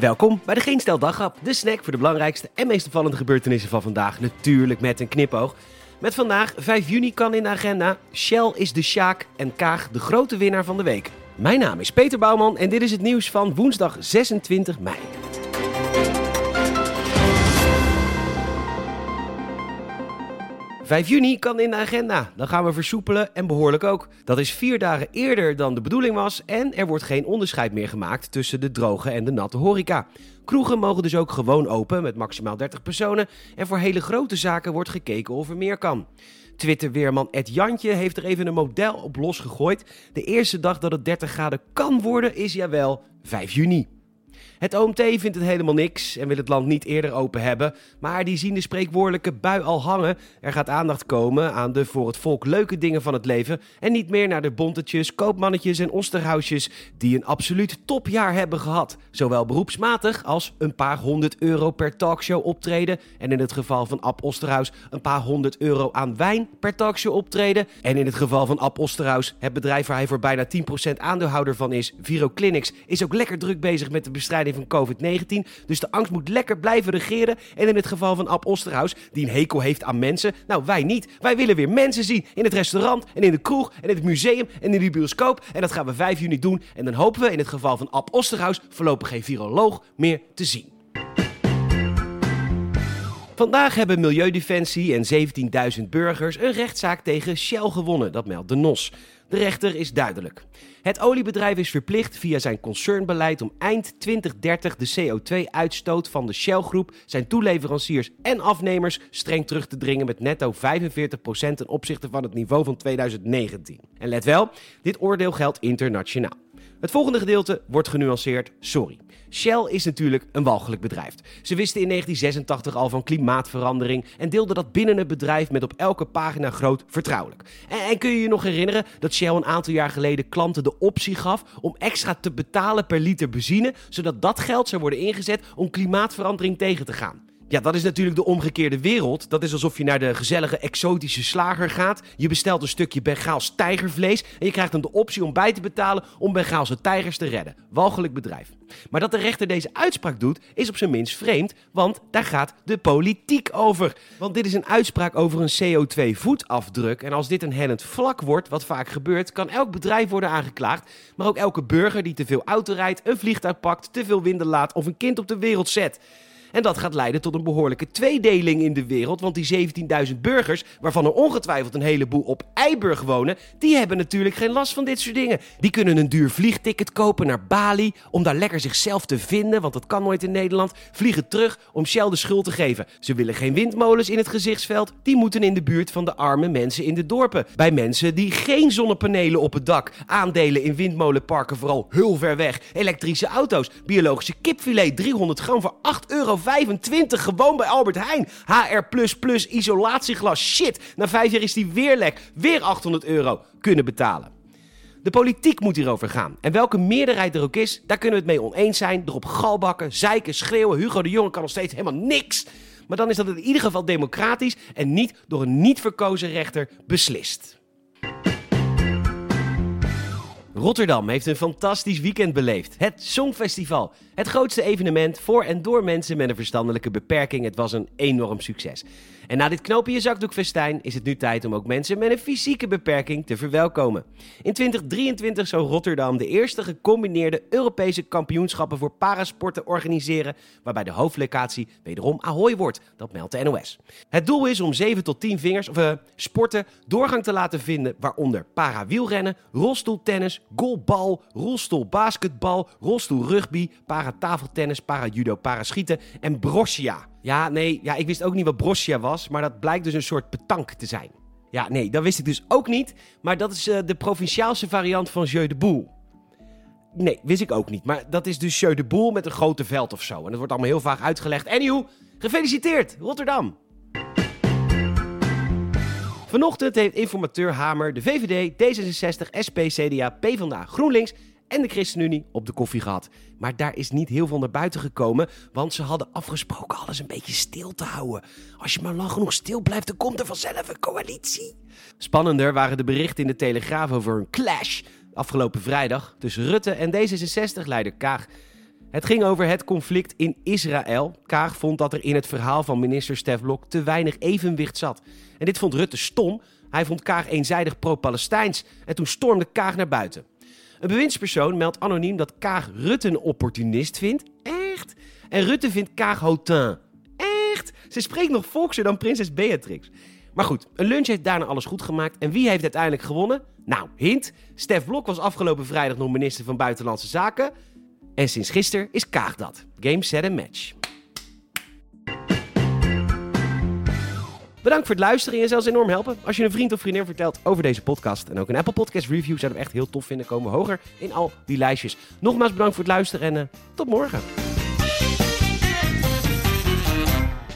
Welkom bij de Geen Stel de snack voor de belangrijkste en meest opvallende gebeurtenissen van vandaag. Natuurlijk met een knipoog. Met vandaag 5 juni kan in de agenda. Shell is de Sjaak en Kaag de grote winnaar van de week. Mijn naam is Peter Bouwman en dit is het nieuws van woensdag 26 mei. 5 juni kan in de agenda. Dan gaan we versoepelen en behoorlijk ook. Dat is vier dagen eerder dan de bedoeling was en er wordt geen onderscheid meer gemaakt tussen de droge en de natte horeca. Kroegen mogen dus ook gewoon open met maximaal 30 personen en voor hele grote zaken wordt gekeken of er meer kan. Twitter-weerman Ed Jantje heeft er even een model op losgegooid. De eerste dag dat het 30 graden kan worden is jawel 5 juni. Het OMT vindt het helemaal niks en wil het land niet eerder open hebben. Maar die zien de spreekwoordelijke bui al hangen. Er gaat aandacht komen aan de voor het volk leuke dingen van het leven. En niet meer naar de bontetjes, koopmannetjes en osterhuisjes die een absoluut topjaar hebben gehad. Zowel beroepsmatig als een paar honderd euro per talkshow optreden. En in het geval van Ab Osterhuis een paar honderd euro aan wijn per talkshow optreden. En in het geval van Ab Osterhuis, het bedrijf waar hij voor bijna 10% aandeelhouder van is, Viro Clinics, is ook lekker druk bezig met de bestrijding van COVID-19. Dus de angst moet lekker blijven regeren. En in het geval van Ab Osterhaus, die een hekel heeft aan mensen. Nou, wij niet. Wij willen weer mensen zien in het restaurant en in de kroeg en in het museum en in de bioscoop. En dat gaan we 5 juni doen. En dan hopen we in het geval van Ab Osterhaus voorlopig geen viroloog meer te zien. Vandaag hebben Milieudefensie en 17.000 burgers een rechtszaak tegen Shell gewonnen, dat meldt de NOS. De rechter is duidelijk. Het oliebedrijf is verplicht via zijn concernbeleid om eind 2030 de CO2-uitstoot van de Shell-groep, zijn toeleveranciers en afnemers streng terug te dringen met netto 45% ten opzichte van het niveau van 2019. En let wel, dit oordeel geldt internationaal. Het volgende gedeelte wordt genuanceerd, sorry. Shell is natuurlijk een walgelijk bedrijf. Ze wisten in 1986 al van klimaatverandering en deelden dat binnen het bedrijf met op elke pagina groot vertrouwelijk. En, en, kun je je nog herinneren dat Shell een aantal jaar geleden klanten de optie gaf om extra te betalen per liter benzine, zodat dat geld zou worden ingezet om klimaatverandering tegen te gaan? Ja, dat is natuurlijk de omgekeerde wereld. Dat is alsof je naar de gezellige exotische slager gaat. Je bestelt een stukje Bengaals tijgervlees en je krijgt dan de optie om bij te betalen om Bengaalse tijgers te redden. Walgelijk bedrijf. Maar dat de rechter deze uitspraak doet, is op zijn minst vreemd, want daar gaat de politiek over. Want dit is een uitspraak over een CO2-voetafdruk. En als dit een hellend vlak wordt, wat vaak gebeurt, kan elk bedrijf worden aangeklaagd. Maar ook elke burger die te veel auto rijdt, een vliegtuig pakt, te veel winden laat of een kind op de wereld zet. En dat gaat leiden tot een behoorlijke tweedeling in de wereld. Want die 17.000 burgers, waarvan er ongetwijfeld een heleboel op Eiburg wonen, die hebben natuurlijk geen last van dit soort dingen. Die kunnen een duur vliegticket kopen naar Bali om daar lekker zichzelf te vinden, want dat kan nooit in Nederland. Vliegen terug om Shell de schuld te geven. Ze willen geen windmolens in het gezichtsveld, die moeten in de buurt van de arme mensen in de dorpen. Bij mensen die geen zonnepanelen op het dak, aandelen in windmolenparken vooral heel ver weg, elektrische auto's, biologische kipfilet 300 gram voor 8 euro 25 gewoon bij Albert Heijn. HR++ isolatieglas. Shit, na vijf jaar is die weer lek. Weer 800 euro kunnen betalen. De politiek moet hierover gaan. En welke meerderheid er ook is, daar kunnen we het mee oneens zijn. Erop galbakken, zeiken, schreeuwen. Hugo de Jonge kan nog steeds helemaal niks. Maar dan is dat in ieder geval democratisch en niet door een niet verkozen rechter beslist. Rotterdam heeft een fantastisch weekend beleefd. Het Songfestival. Het grootste evenement voor en door mensen met een verstandelijke beperking. Het was een enorm succes. En na dit knopen je zakdoekfestijn is het nu tijd om ook mensen met een fysieke beperking te verwelkomen. In 2023 zou Rotterdam de eerste gecombineerde Europese kampioenschappen voor parasporten organiseren, waarbij de hoofdlocatie wederom Ahoy wordt. Dat meldt de NOS. Het doel is om 7 tot 10 vingers of uh, sporten doorgang te laten vinden, waaronder para-wielrennen, rolstoeltennis, golfbal, rolstoelbasketbal, rolstoelrugby, para-tafeltennis, para-judo, para-schieten en brossia. Ja, nee, ja, ik wist ook niet wat brossia was, maar dat blijkt dus een soort petank te zijn. Ja, nee, dat wist ik dus ook niet, maar dat is uh, de provinciaalse variant van Jeu de Boule. Nee, wist ik ook niet, maar dat is dus Jeu de Boule met een grote veld of zo. En dat wordt allemaal heel vaag uitgelegd. Anywho, gefeliciteerd, Rotterdam! Vanochtend heeft informateur Hamer de VVD, D66, SP, CDA, PvdA, GroenLinks en de ChristenUnie op de koffie gehad. Maar daar is niet heel veel naar buiten gekomen, want ze hadden afgesproken alles een beetje stil te houden. Als je maar lang genoeg stil blijft, dan komt er vanzelf een coalitie. Spannender waren de berichten in de Telegraaf over een clash afgelopen vrijdag tussen Rutte en D66-leider Kaag. Het ging over het conflict in Israël. Kaag vond dat er in het verhaal van minister Stef Blok te weinig evenwicht zat. En dit vond Rutte stom. Hij vond Kaag eenzijdig pro-Palestijns. En toen stormde Kaag naar buiten. Een bewindspersoon meldt anoniem dat Kaag Rutte een opportunist vindt. Echt? En Rutte vindt Kaag hautain. Echt? Ze spreekt nog volkser dan prinses Beatrix. Maar goed, een lunch heeft daarna alles goed gemaakt. En wie heeft uiteindelijk gewonnen? Nou, hint. Stef Blok was afgelopen vrijdag nog minister van Buitenlandse Zaken. En sinds gisteren is Kaag dat. Game, set en match. Bedankt voor het luisteren en zelfs enorm helpen. Als je een vriend of vriendin vertelt over deze podcast en ook een Apple Podcast review, zouden we echt heel tof vinden. Komen hoger in al die lijstjes. Nogmaals bedankt voor het luisteren en uh, tot morgen.